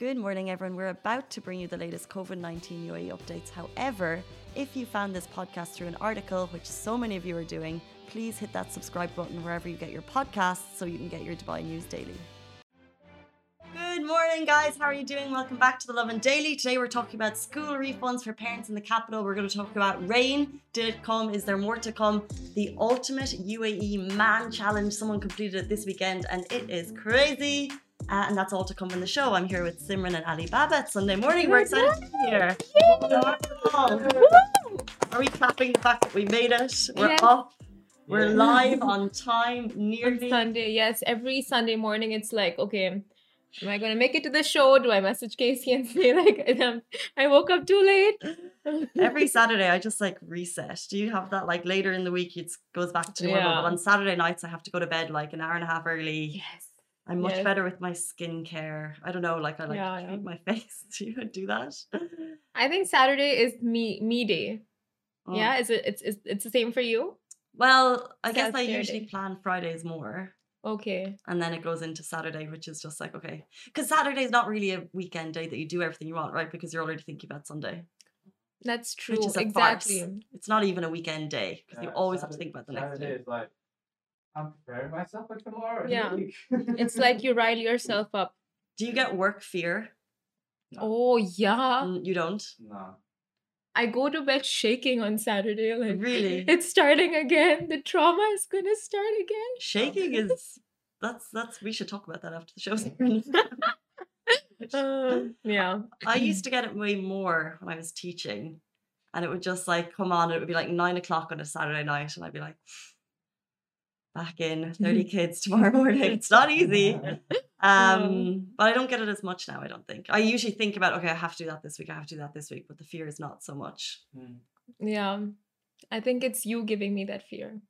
Good morning, everyone. We're about to bring you the latest COVID 19 UAE updates. However, if you found this podcast through an article, which so many of you are doing, please hit that subscribe button wherever you get your podcasts so you can get your Dubai news daily. Good morning, guys. How are you doing? Welcome back to the Lovin Daily. Today we're talking about school refunds for parents in the capital. We're going to talk about rain. Did it come? Is there more to come? The ultimate UAE man challenge. Someone completed it this weekend and it is crazy. Uh, and that's all to come in the show. I'm here with Simran and Ali Baba. It's Sunday morning. We're excited to be here. Are we clapping the fact that we made it? We're Yes. up. We're live on time, On. Sunday, yes. Every Sunday morning, it's like, okay, am I gonna make it to the show? Do I message Casey and say like, um, I woke up too late? Every Saturday, I just like reset. Do you have that like later in the week? It goes back to normal. Yeah. But on Saturday nights, I have to go to bed like an hour and a half early. yes. I'm much yes. better with my skincare. I don't know, like I like Yeah, to yeah. treat my face. Do you do that? I think Saturday is me me day. Oh. Yeah, is it? It's, it's it's the same for you. Well, I guess I usually plan Fridays more. Okay. And then it goes into Saturday, which is just like, okay. Because Saturday is not really a weekend day that you do everything you want, right? Because you're already thinking about Sunday. That's true. Which is a exactly. farce. It's not even a weekend day because you Yeah, always have to think about the next Saturday day. is like I'm preparing myself for tomorrow. Yeah. It's like you rile yourself up. Do you get work fear? Oh yeah. Mm, You don't? no. I go to bed shaking on Saturday. Like Really? it's starting again. The trauma is gonna start again. Shaking is that's that's we should talk about that after the show. Uh, yeah. I used to get it way more when I was teaching, and it would just like come on. It would be like nine o'clock on a Saturday night, and I'd be like, back in thirty kids tomorrow morning. It's not easy. Um, but I don't get it as much now. I don't think. I usually think about okay, I have to do that this week. I have to do that this week, but the fear is not so much. Mm. Yeah. I think it's you giving me that fear.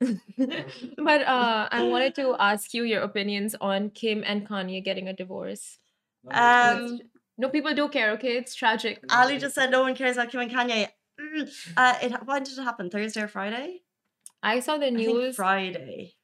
but uh I wanted to ask you your opinions on Kim and Kanye getting a divorce. No, Um, No, people do care, okay? It's tragic. Ali just said no one cares about Kim and Kanye. Mm, Uh, it when did it happen? Thursday or Friday? I saw the news. Friday.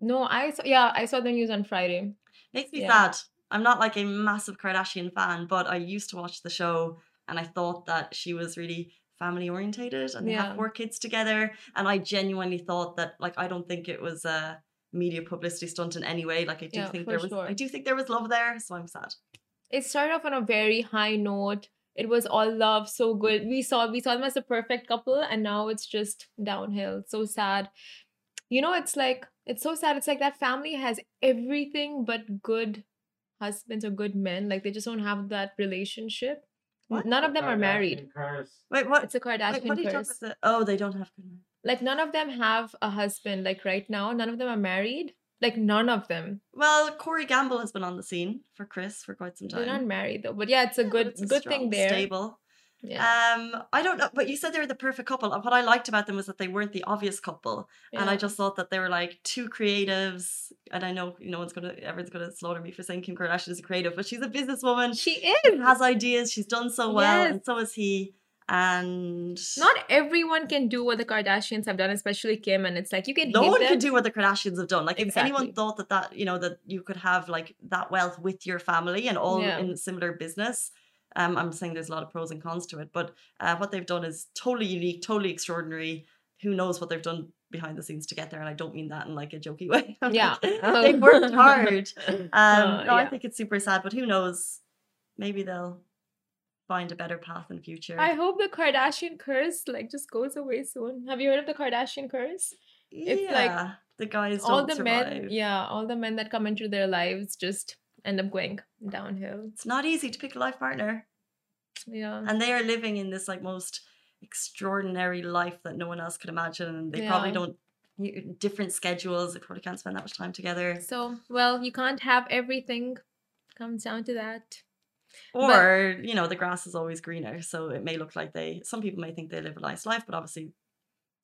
No, I saw yeah, I saw the news on Friday. Makes me Yeah. sad. I'm not like a massive Kardashian fan, but I used to watch the show and I thought that she was really family orientated and they Yeah. have four kids together. And I genuinely thought that like I don't think it was a media publicity stunt in any way. Like I do Yeah, think there was sure. I do think there was love there, so I'm sad. It started off on a very high note. It was all love, so good. We saw we saw them as a perfect couple, and now it's just downhill. So sad. You know, it's like it's so sad. It's like that family has everything but good husbands or good men. Like they just don't have that relationship. What? None of them are married. Curse. Wait, what? It's a Kardashian what are you talking curse. about? Oh, they don't have good men. Like none of them have a husband. Like right now, none of them are married. Like none of them. Well, Corey Gamble has been on the scene for Kris for quite some time. They're not married though. But yeah, it's a Yeah, good it's a good strong, thing there. Stable. Yeah. Um, I don't know, but you said they were the perfect couple. and What I liked about them was that they weren't the obvious couple, and I just thought that they were like two creatives. And I know no one's gonna, everyone's gonna slaughter me for saying Kim Kardashian is a creative, but she's a businesswoman. she She is. has ideas. She's done so well, Yes. and so is he. And not everyone can do what the Kardashians have done, especially Kim. And it's like you can no one them. can do what the Kardashians have done. Like if anyone thought that that you know that you could have like that wealth with your family and all Yeah. in similar business. Um, I'm saying there's a lot of pros and cons to it, but uh, what they've done is totally unique, totally extraordinary. Who knows what they've done behind the scenes to get there? And I don't mean that in like a jokey way. Yeah. they've worked hard. Um, Uh, no, I think it's super sad, but who knows? Maybe they'll find a better path in the future. I hope the Kardashian curse like just goes away soon. Have you heard of the Kardashian curse? it's yeah, like the guys all the survive. men, yeah, all the men that come into their lives just end up going downhill. It's not easy to pick a life partner. Yeah. and they are living in this like most extraordinary life that no one else could imagine and they probably don't different schedules they probably can't spend that much time together so well, you can't have everything. Comes down to that. Or you know the grass is always greener so it may look like they some people may think they live a nice life but obviously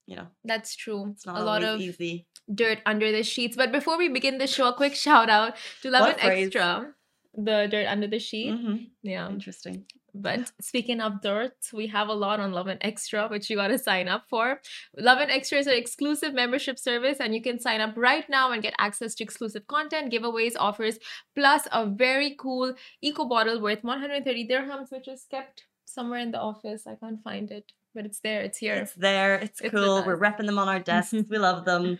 you know That's true. it's not a lot of easy dirt under the sheets. But before we begin the show, a quick shout out to Love What and? Extra. The dirt under the sheet. Mhm. Yeah. interesting But speaking of dirt, we have a lot on Lovin Extra, which you got to sign up for. Lovin Extra is an exclusive membership service, and you can sign up right now and get access to exclusive content, giveaways, offers, plus a very cool eco bottle worth 130 dirhams, which is kept somewhere in the office. I can't find it, but it's there. It's here. It's there. It's, It's cool. We're repping them on our desks. we love them.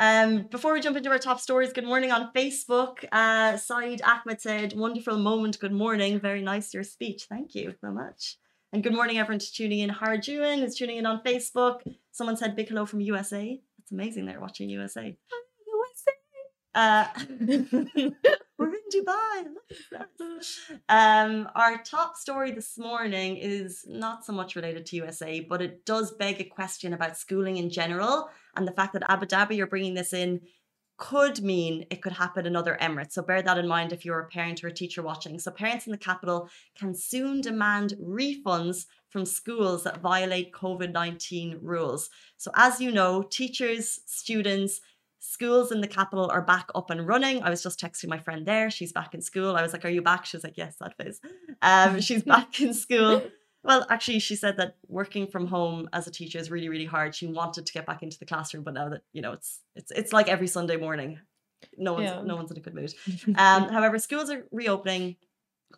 Um, before we jump into our top stories, good morning on Facebook. Uh, Saeed Ahmed said, "Wonderful moment. Good morning. Very nice your speech. Thank you so much." And good morning, everyone, to tuning in. Harjuan is tuning in on Facebook. Someone said big hello from USA. That's amazing. They're watching USA. Uh, we're in Dubai. Look at that. Um, our top story this morning is not so much related to USA, but it does beg a question about schooling in general and the fact that Abu Dhabi are bringing this in could mean it could happen in other Emirates. So bear that in mind if you're a parent or a teacher watching. So parents in the capital can soon demand refunds from schools that violate COVID 19 rules. So, as you know, teachers, students, schools in the capital are back up and running. I was just texting my friend there. She's back in school. I was like, Are you back? She was like, Yes, that face. Um, she's back in school. Well, actually, she said that working from home as a teacher is really, really hard. She wanted to get back into the classroom, but now that you know, it's it's it's like every Sunday morning. No one's Yeah. no one's in a good mood. Um, however, schools are reopening,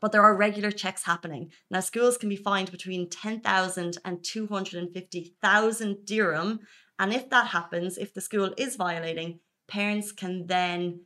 but there are regular checks happening. Now, schools can be fined between 10,000 and 250,000 dirham. And if that happens, if the school is violating, parents can then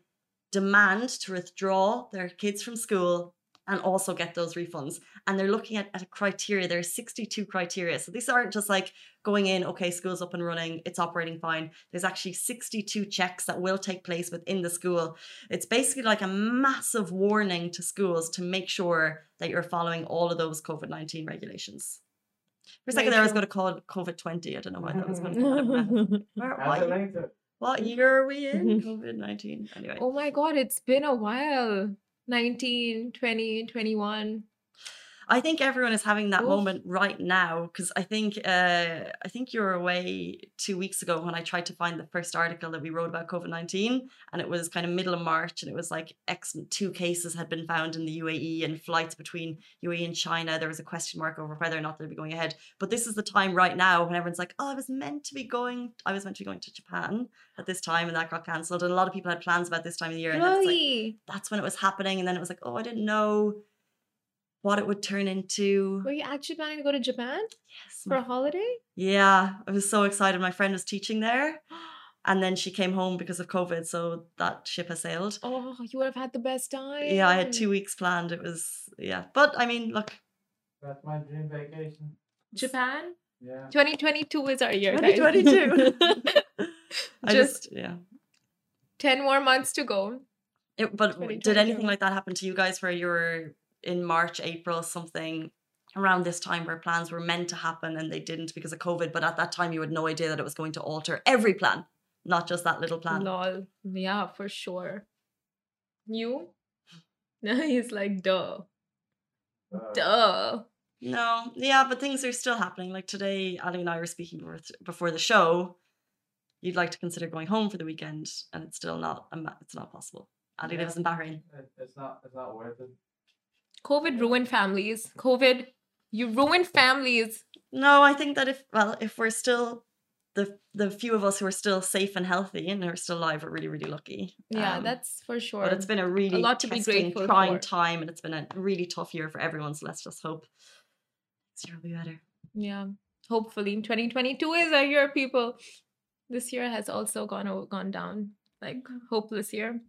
demand to withdraw their kids from school and also get those refunds. And they're looking at, at a criteria. There are 62 criteria. So these aren't just like going in, okay, school's up and running, it's operating fine. There's actually 62 checks that will take place within the school. It's basically like a massive warning to schools to make sure that you're following all of those COVID 19 regulations. For a second there, I was going to call it COVID 20. I don't know why that was going to Where, How's it what, what year are we in? COVID 19. Anyway. oh my God, it's been a while. 19, 20, 21. I think everyone is having that Oof. moment right now because I think uh, I think you were away two weeks ago when I tried to find the first article that we wrote about COVID nineteen, and it was kind of middle of March, and it was like X two cases had been found in the UAE and flights between UAE and China. There was a question mark over whether or not they'd be going ahead. But this is the time right now when everyone's like, "Oh, I was meant to be going. I was meant to be going to Japan at this time, and that got cancelled." And a lot of people had plans about this time of the year, and it's like that's when it was happening, and then it was like, "Oh, I didn't know." What it would turn into. Were you actually planning to go to Japan Yes, for a holiday? yeah, I was so excited. My friend was teaching there, and then she came home because of COVID, so that ship has sailed. Oh, you would have had the best time. Yeah, I had two weeks planned. It was yeah, but I mean, look, That's my dream vacation. Japan? Yeah. 2022 is our year. 2022. I Just- just yeah. 10 more months to go. It, but did anything like that happen to you guys where you were in March, April, something around this time where plans were meant to happen and they didn't because of COVID? But at that time, you had no idea that it was going to alter every plan, not just that little plan. Lol. Yeah, for sure. You? Now he's like, duh. Uh, Duh. No, yeah, but things are still happening. Like today, Ali and I were speaking before, before the show. You'd like to consider going home for the weekend, and it's still not. It's not possible. Ali Yeah. lives in Bahrain. It's not. It's not worth it. COVID ruined families. COVID, you ruined families. No, I think that if well, if we're still the the few of us who are still safe and healthy and are still alive, are really really lucky. Yeah, Um, that's for sure. But it's been a really a lot to be testing, grateful trying for. time, and it's been a really tough year for everyone. So let's just hope next year will be better. Yeah. Hopefully 2022 is our year, people. This year has also gone gone down. Like hopeless year.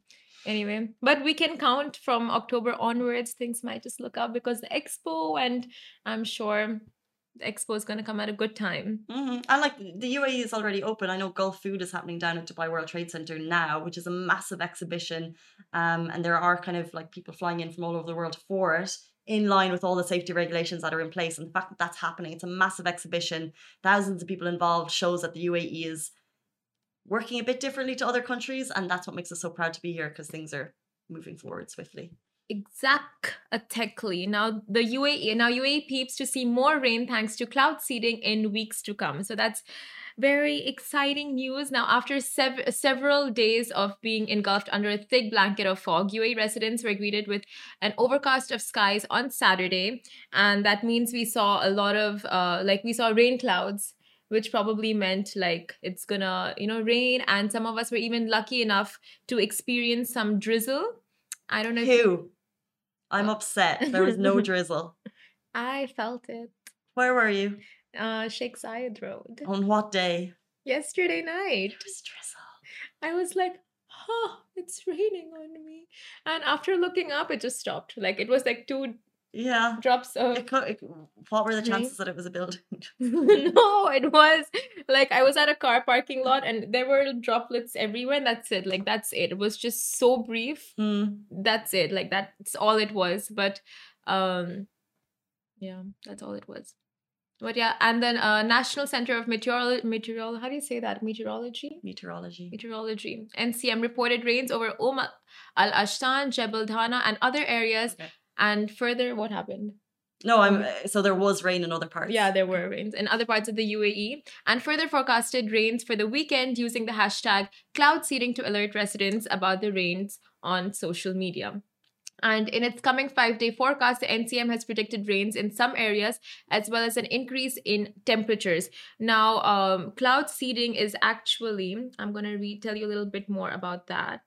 Anyway, but we can count from October onwards. Things might just look up because the expo, and I'm sure the expo is going to come at a good time. hmm And like the UAE is already open. I know Gulfood is happening down at Dubai World Trade Center now, which is a massive exhibition. Um, and there are kind of like people flying in from all over the world for it, in line with all the safety regulations that are in place. And the fact that that's happening, it's a massive exhibition. Thousands of people involved shows that the UAE is working a bit differently to other countries, and that's what makes us so proud to be here because things are moving forward swiftly. Exactly. Now the UAE now UAE peeps to see more rain thanks to cloud seeding in weeks to come. So that's very exciting news. Now, after sev- several days of being engulfed under a thick blanket of fog, UAE residents were greeted with an overcast of skies on Saturday. And that means we saw a lot of, uh, like, we saw rain clouds which probably meant like it's gonna you know rain and some of us were even lucky enough to experience some drizzle i don't know if you- I'm upset. There was no drizzle. i felt it Where were you? uh sheikh zayed road On what day? yesterday night It was drizzle. i was like huh it's raining on me and after looking up it just stopped like it was like two Yeah. drops of It could, it, what were the chances that it was a building? no, it was like I was at a car parking lot and there were droplets everywhere. And that's it. Like that's it. It was just so brief. Hmm. That's it. Like that's all it was. But um yeah, that's all it was. But yeah, and then uh National Center of Meteorology Meteorol how do you say that? Meteorology? Meteorology. Meteorology. NCM reported rains over Umm Al Ashtan, Jebel Dhana, and other areas. Okay. And further, what happened? No, I'm. So there was rain in other parts. Yeah, there were rains in other parts of the UAE, and further forecasted rains for the weekend using the hashtag cloud seeding to alert residents about the rains on social media. And in its coming five day forecast, the NCM has predicted rains in some areas as well as an increase in temperatures. Now, um, cloud seeding is actually, I'm going to re- tell you a little bit more about that.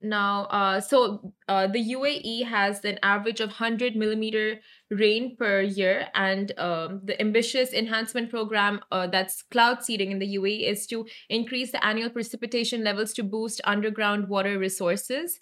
Now, uh, so uh, the UAE has an average of 100 millimeter rain per year, and um, the ambitious enhancement program uh, that's cloud seeding in the UAE is to increase the annual precipitation levels to boost underground water resources.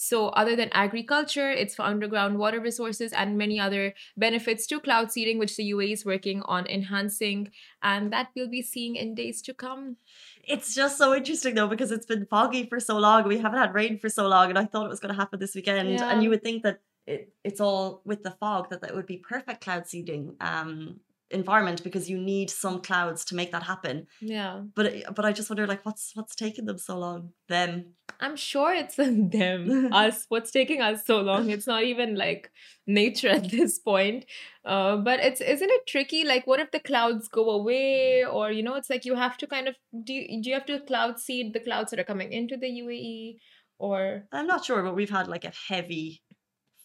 So, other than agriculture, it's for underground water resources and many other benefits to cloud seeding, which the UAE is working on enhancing, and that we'll be seeing in days to come. It's just so interesting though because it's been foggy for so long. We haven't had rain for so long, and I thought it was going to happen this weekend. Yeah. And you would think that it, it's all with the fog that that would be perfect cloud seeding um, environment because you need some clouds to make that happen. Yeah. But but I just wonder like what's what's taking them so long? Them. I'm sure it's them, us. What's taking us so long? It's not even like nature at this point. Uh, but it's isn't it tricky? Like, what if the clouds go away, or you know, it's like you have to kind of do. You, do you have to cloud seed the clouds that are coming into the UAE, or? I'm not sure, but we've had like a heavy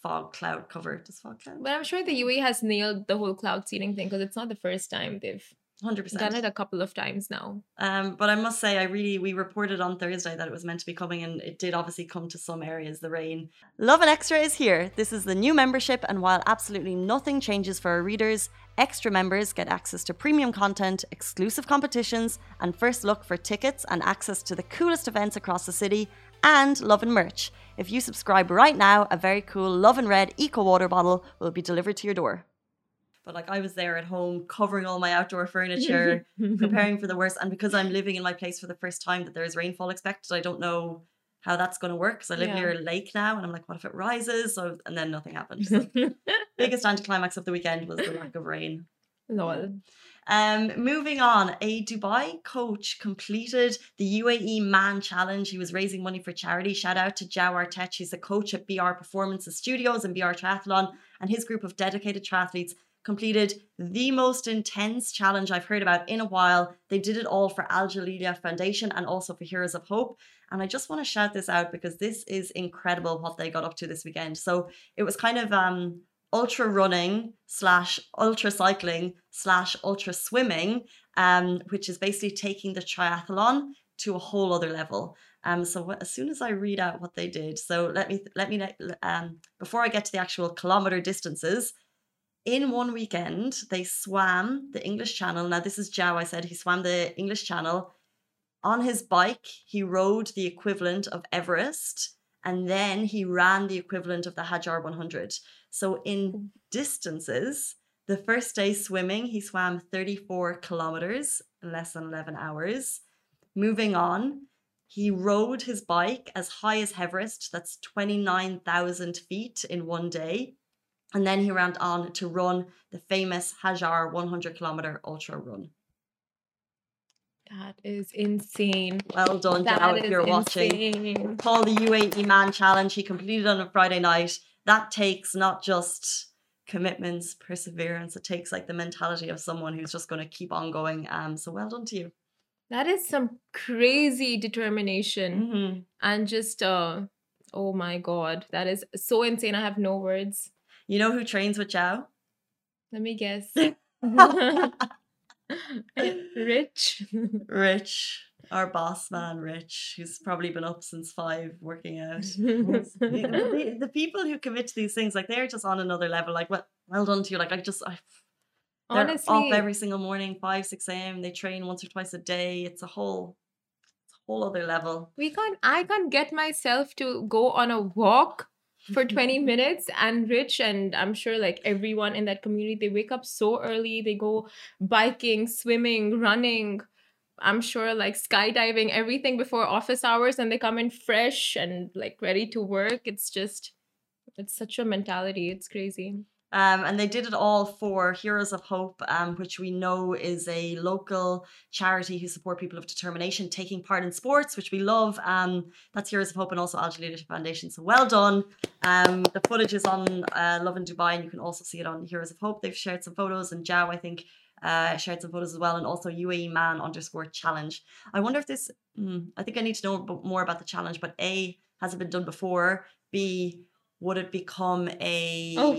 fog cloud cover. Does fog cloud? But I'm sure the UAE has nailed the whole cloud seeding thing because it's not the first time they've Hundred done it a couple of times now. Um, but I must say, I really we reported on Thursday that it was meant to be coming, and it did obviously come to some areas. The rain. Lovin Extra is here. This is the new membership, and while absolutely nothing changes for our readers, extra members get access to premium content, exclusive competitions, and first look for tickets and access to the coolest events across the city, and love and merch. If you subscribe right now, a very cool Love and Red Eco Water bottle will be delivered to your door. But like I was there at home covering all my outdoor furniture, preparing for the worst. And because I'm living in my place for the first time that there is rainfall expected, I don't know how that's going to work because I live Yeah. near a lake now. And I'm like, what if it rises? So, and then nothing happened. So biggest anticlimax of the weekend was the lack of rain. Lol. Um, moving on, a Dubai coach completed the UAE Man Challenge. He was raising money for charity. Shout out to Jawar Tech. He's a coach at BR Performances Studios and BR Triathlon, and his group of dedicated triathletes completed the most intense challenge I've heard about in a while. They did it all for Al Jalila Foundation and also for Heroes of Hope. And I just want to shout this out because this is incredible what they got up to this weekend. So it was kind of um ultra running slash ultra cycling slash ultra swimming, um, which is basically taking the triathlon to a whole other level. Um, so as soon as I read out what they did, so let me let me um, before I get to the actual kilometer distances. In one weekend, they swam the English Channel. Now, this is Jow. I said he swam the English Channel on his bike. He rode the equivalent of Everest, and then he ran the equivalent of the Hajar 100. So, in distances, the first day swimming, he swam 34 kilometers in less than 11 hours. Moving on, he rode his bike as high as Everest, that's 29,000 feet in one day. And then he went on to run the famous Hajar 100 kilometer ultra run. That is insane. Well done, That Jow, if you're watching. insane. Called the UAE Man Challenge. He completed on a Friday night. That takes not just commitments, perseverance. It takes like the mentality of someone who's just going to keep on going. Um, so well done to you. That is some crazy determination Mhm. and just uh oh my god, that is so insane. I have no words. You know who trains with Zhao? Let me guess. Rich. Rich, our boss man, Rich, who's probably been up since five working out. the, the- people who commit to these things, like they're just on another level. Like, well, well done to you. Like, I just, I, they're Honestly, up every single morning, five, six a.m. They train once or twice a day. It's a whole, it's a whole other level. we can't I can't get myself to go on a walk for 20 minutes and rich and i'm sure like everyone in that community they wake up so early they go biking swimming running i'm sure like skydiving everything before office hours and they come in fresh and like ready to work. It's just it's such a mentality. It's crazy Um, and they did it all for Heroes of Hope, um, which we know is a local charity who support people of determination taking part in sports, which we love. Um, that's Heroes of Hope and also Al Jalila Foundation. So well done. Um, the footage is on uh, Lovin Dubai, and you can also see it on Heroes of Hope. They've shared some photos, and Jao, I think, uh, shared some photos as well, and also UAE Man underscore challenge. I wonder if this. Hmm, I think I need to know more about the challenge. But A, has it been done before? B, would it become a Oh.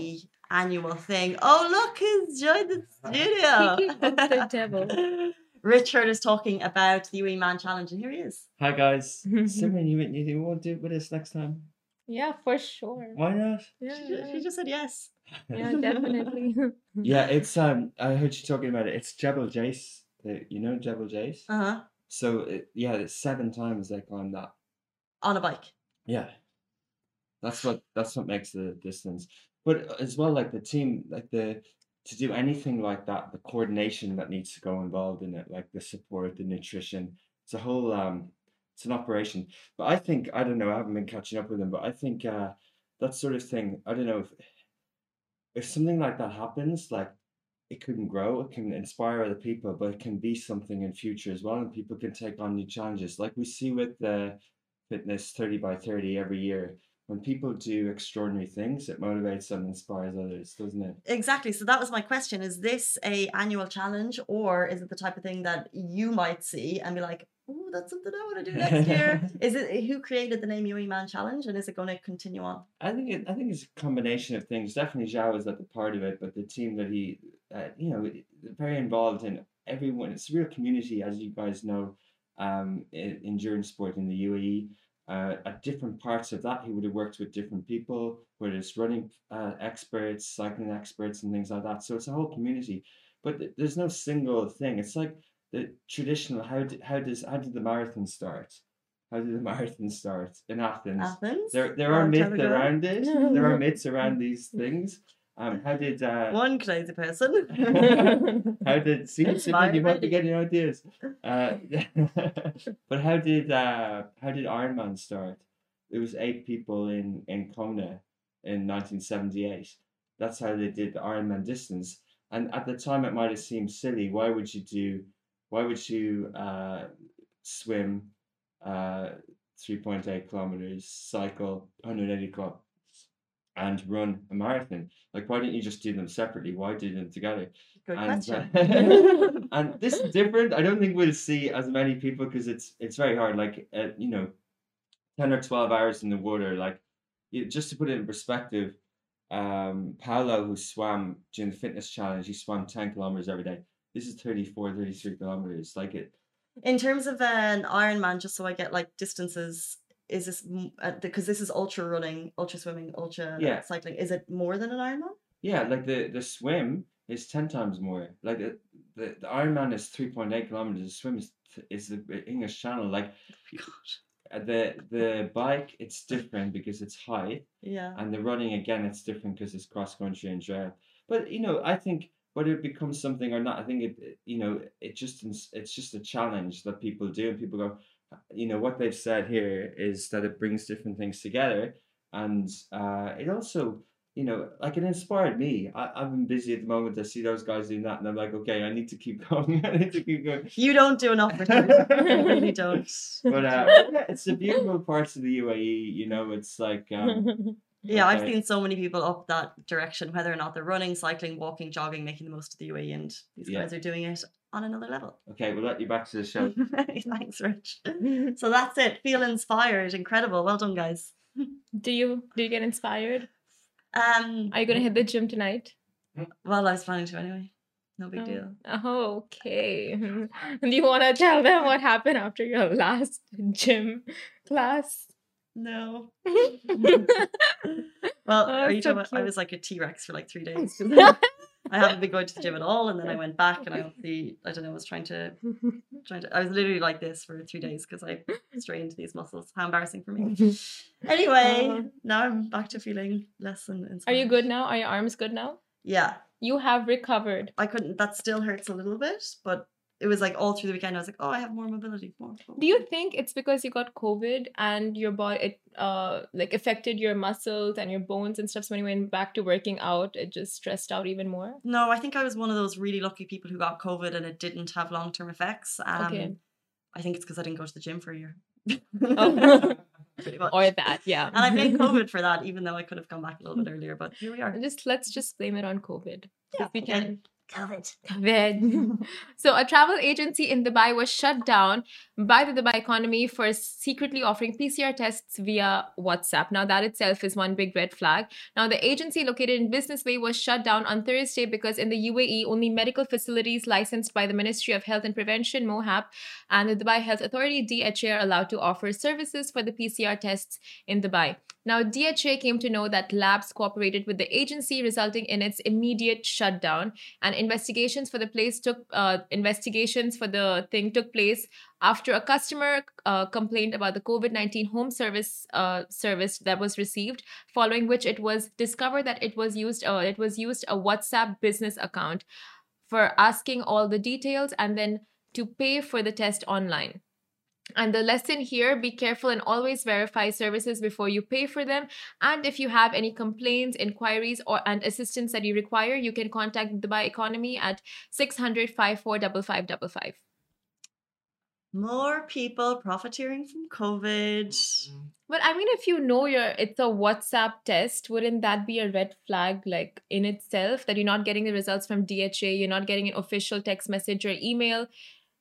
Annual thing? Oh, look, who's joined the studio. The devil. Richard is talking about the UAE Man challenge, and here he is. Hi guys. Simon, you, you, you won't do it with us next time? yeah for sure Why not? yeah, She, ju- she just said yes. yeah definitely Yeah, it's um. I heard you talking about it. It's Jebel Jais. You know Jebel Jais. Uh huh. So it, yeah, it's seven times they climbed that. On a bike. Yeah, that's what that's what makes the distance. But as well, like the team, like the to do anything like that, the coordination that needs to go involved in it, like the support, the nutrition. It's a whole um. It's an operation. But I think I don't know. I haven't been catching up with them, but I think uh that sort of thing. I don't know if if something like that happens, like it can grow, it can inspire other people, but it can be something in future as well, and people can take on new challenges, like we see with the fitness 30 by 30 every year. When people do extraordinary things, it motivates and inspires others, doesn't it? Exactly. So that was my question. Is this a annual challenge or is it the type of thing that you might see and be like, oh, that's something I want to do next year? is it who created the name UAE Man Challenge and is it going to continue on? I think it, I think it's a combination of things. Definitely Zhao is at the part of it, but the team that he, uh, you know, very involved in everyone. It's a real community, as you guys know, um, in endurance sport in the UAE. Uh, at different parts of that, he would have worked with different people, whether it's running uh, experts, cycling experts, and things like that. So it's a whole community, but th- there's no single thing. It's like the traditional. How did how does how did the marathon start? How did the marathon start in Athens? Athens? There, there are myths around it. There are myths around these things. Um, how did uh, One crazy person. how did see Simon, you might be getting ideas. Uh, but how did uh, how did Ironman start? It was eight people in in Kona in 1978. That's how they did the Ironman distance. And at the time, it might have seemed silly. Why would you do? Why would you uh, swim uh, 3.8 kilometers, cycle 180 kilometers, and run a marathon? Like, why didn't you just do them separately? Why do them together? Good and, question. uh, and this is different. I don't think we'll see as many people because it's it's very hard. Like uh, you know, ten or twelve hours in the water. Like you, just to put it in perspective, um, Paolo who swam during the fitness challenge, he swam ten kilometers every day. This is 34, 33 kilometers. Like it, In terms of an Ironman, just so I get like distances, is this because this is ultra running, ultra swimming, ultra Yeah. cycling? Is it more than an Ironman? yeah, like the the swim is ten times more. Like the the, the Ironman is three point eight kilometers. The swim is is the English Channel. Like uh, the the bike, it's different because it's high. Yeah. and the running again it's different because it's cross country and trail but you know i think whether it becomes something or not i think it it- you know it just it's just a challenge that people do and people go you know what they've said here is that it brings different things together and uh it also you know, like it inspired me. I, I've been busy at the moment. I see those guys doing that, and I'm like, okay, I need to keep going. I need to keep going. You don't do enough you really don't. But uh, it's the beautiful parts of the UAE. You know, it's like um, Yeah, I've seen so many people up that direction, whether or not they're running, cycling, walking, jogging, making the most of the UAE, and these Yeah. guys are doing it on another level. okay. We'll let you back to the show. Thanks, Rich. So that's it. Feel inspired. Incredible. Well done, guys. do you do you get inspired? Um, Are you gonna hit the gym tonight? well, I was planning to anyway. No big Oh. deal. Oh, okay. Do you want to tell them what happened after your last gym class? No. Well, Oh, are you so talking about, I was like a T Rex for like three days. I haven't been going to the gym at all, and then I went back, and I obviously, I don't know, was trying to, trying to. I was literally like this for three days because I strained these muscles. How embarrassing for me. Anyway, Uh. now I'm back to feeling less than. Are you good now? Are your arms good now? Yeah, You have recovered. I couldn't. That still hurts a little bit, but it was like all through the weekend. I was like, oh, I have more mobility. More. Do you think it's because you got COVID and your body it uh like affected your muscles and your bones and stuff? So when you went back to working out, it just stressed out even more. No, I think I was one of those really lucky people who got COVID and it didn't have long term effects. Um, Okay. I think it's because I didn't go to the gym for a year. Oh. Pretty much. or that, yeah. And I blame COVID for that, even though I could have come back a little bit earlier. But here we are. Just let's just blame it on COVID. if we can. COVID. COVID. so, a travel agency in Dubai was shut down by the Dubai economy for secretly offering PCR tests via WhatsApp. Now, that itself is one big red flag. Now, the agency located in Business Bay was shut down on Thursday because in the UAE, only medical facilities licensed by the Ministry of Health and Prevention, MOHAP, and the Dubai Health Authority, DHA, are allowed to offer services for the PCR tests in Dubai. Now, DHA came to know that labs cooperated with the agency, resulting in its immediate shutdown. And investigations for the place took uh, investigations for the thing took place after a customer uh, complained about the COVID nineteen home service uh, service that was received. Following which, it was discovered that it was used uh, it was used a WhatsApp business account for asking all the details and then to pay for the test online. And the lesson here be careful and always verify services before you pay for them. And if you have any complaints, inquiries, or and assistance that you require, you can contact Dubai Economy at 600 545555. More people profiteering from COVID. But I mean, if you know your it's a WhatsApp test, wouldn't that be a red flag, like in itself, that you're not getting the results from DHA, you're not getting an official text message or email?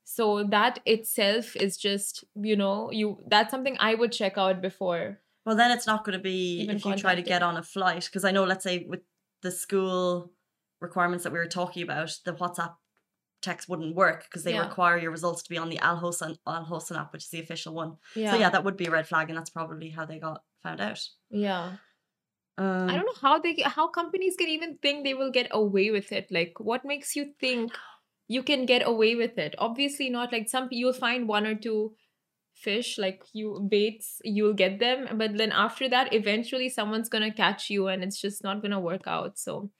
So that itself is just, you know, you that's something I would check out before. Well, then it's not going to be Even if you try to get on a flight. Because I know, let's say, with the school requirements that we were talking about, the WhatsApp text wouldn't work because they Yeah. require your results to be on the Al Hosn app, which is the official one. Yeah. So yeah, that would be a red flag, and that's probably how they got found out. yeah. Um, I don't know how they how companies can even think they will get away with it. Like, what makes you think you can get away with it? Obviously, not. Like some you'll find one or two fish, like you baits, you'll get them, but then after that, eventually someone's gonna catch you, and it's just not gonna work out. So,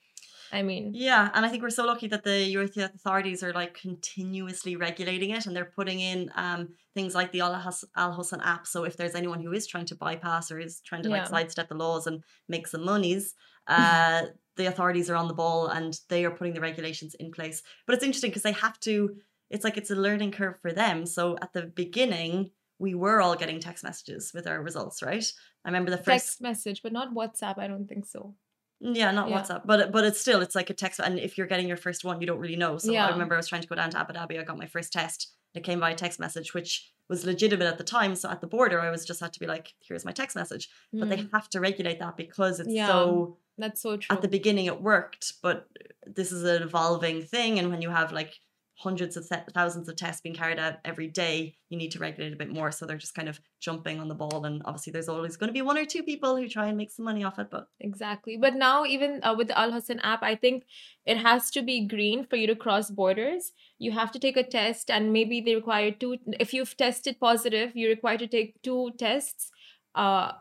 I mean, Yeah, and I think we're so lucky that the European authorities are like continuously regulating it, and they're putting in um things like the Al Hosn app. So if there's anyone who is trying to bypass or is trying to like sidestep the laws and make some monies, uh, the authorities are on the ball and they are putting the regulations in place. But it's interesting because they have to. It's like it's a learning curve for them. So at the beginning, we were all getting text messages with our results, right? I remember the first text message, but not WhatsApp. I don't think so. yeah, not Yeah. WhatsApp, but but it's still it's like a text, and if you're getting your first one, you don't really know. So I remember I was trying to go down to Abu Dhabi. I got my first test. It came by text message, which was legitimate at the time. So at the border, I was just had to be like, "Here's my text message." But they Mm, have to regulate that because it's Yeah. so. That's so true. At the beginning, it worked, but this is an evolving thing, and when you have like hundreds of th- thousands of tests being carried out every day, you need to regulate a bit more. So they're just kind of jumping on the ball, and obviously, there's always going to be one or two people who try and make some money off it, but. Exactly. But now, even uh, with the Al Hosn app, I think it has to be green for you to cross borders. You have to take a test, and maybe they require two. If you've tested positive, you're required to take two tests. Uh,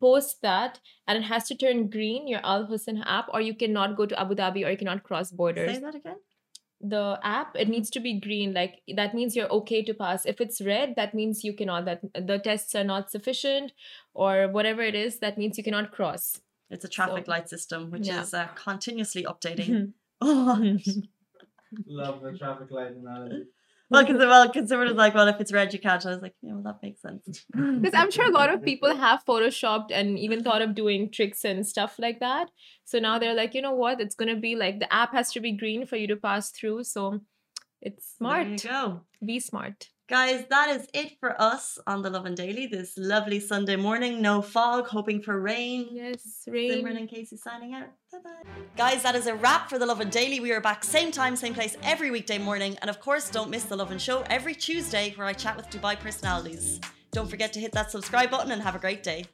post that, and it has to turn green. Your Al Hosn app, or you cannot go to Abu Dhabi, or you cannot cross borders. Say that again. The app it needs to be green. Like that means you're okay to pass. If it's red, that means you cannot. That the tests are not sufficient, or whatever it is. That means you cannot cross. It's a traffic So- light system, which Yeah. is uh, continuously updating. oh, Love the traffic light analogy. Well, because well, consumer was like, well, if it's red, you can't. I was like, yeah, well, that makes sense. Because I'm sure a lot of people have photoshopped and even thought of doing tricks and stuff like that. So now they're like, you know what? It's gonna be like the app has to be green for you to pass through. So it's There you smart. go. Be smart. Guys, that is it for us on the Lovin Daily this lovely Sunday morning. No fog, hoping for rain. Yes, Simran rain. and Casey signing out. Bye-bye. Guys, that is a wrap for the Lovin Daily. We are back same time, same place every weekday morning. And of course, don't miss the Lovin Show every Tuesday where I chat with Dubai personalities. Don't forget to hit that subscribe button and have a great day.